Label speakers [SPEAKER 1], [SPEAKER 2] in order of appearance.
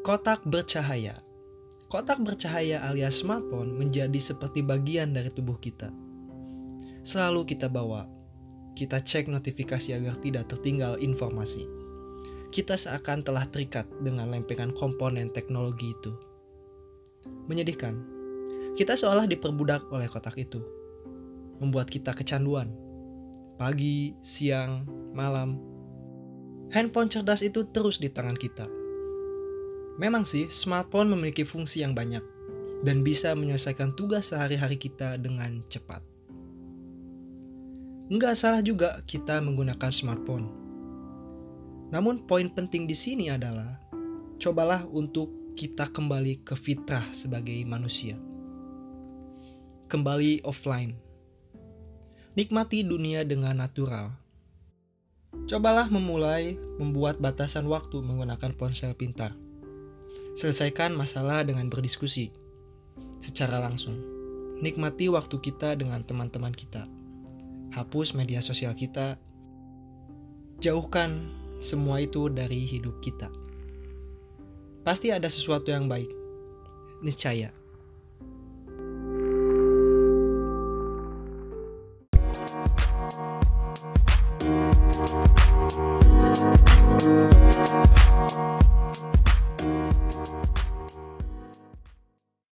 [SPEAKER 1] Kotak bercahaya. Kotak bercahaya alias smartphone menjadi seperti bagian dari tubuh kita. Selalu kita bawa. Kita cek notifikasi agar tidak tertinggal informasi. Kita seakan telah terikat dengan lempengan komponen teknologi itu. Menyedihkan. Kita seolah diperbudak oleh kotak itu. Membuat kita kecanduan. Pagi, siang, malam. Handphone cerdas itu terus di tangan kita Memang sih, smartphone memiliki fungsi yang banyak dan bisa menyelesaikan tugas sehari-hari kita dengan cepat. Nggak salah juga kita menggunakan smartphone. Namun poin penting di sini adalah cobalah untuk kita kembali ke fitrah sebagai manusia. Kembali offline. Nikmati dunia dengan natural. Cobalah memulai membuat batasan waktu menggunakan ponsel pintar Selesaikan masalah dengan berdiskusi secara langsung. Nikmati waktu kita dengan teman-teman kita. Hapus media sosial kita. Jauhkan semua itu dari hidup kita. Pasti ada sesuatu yang baik. Niscaya.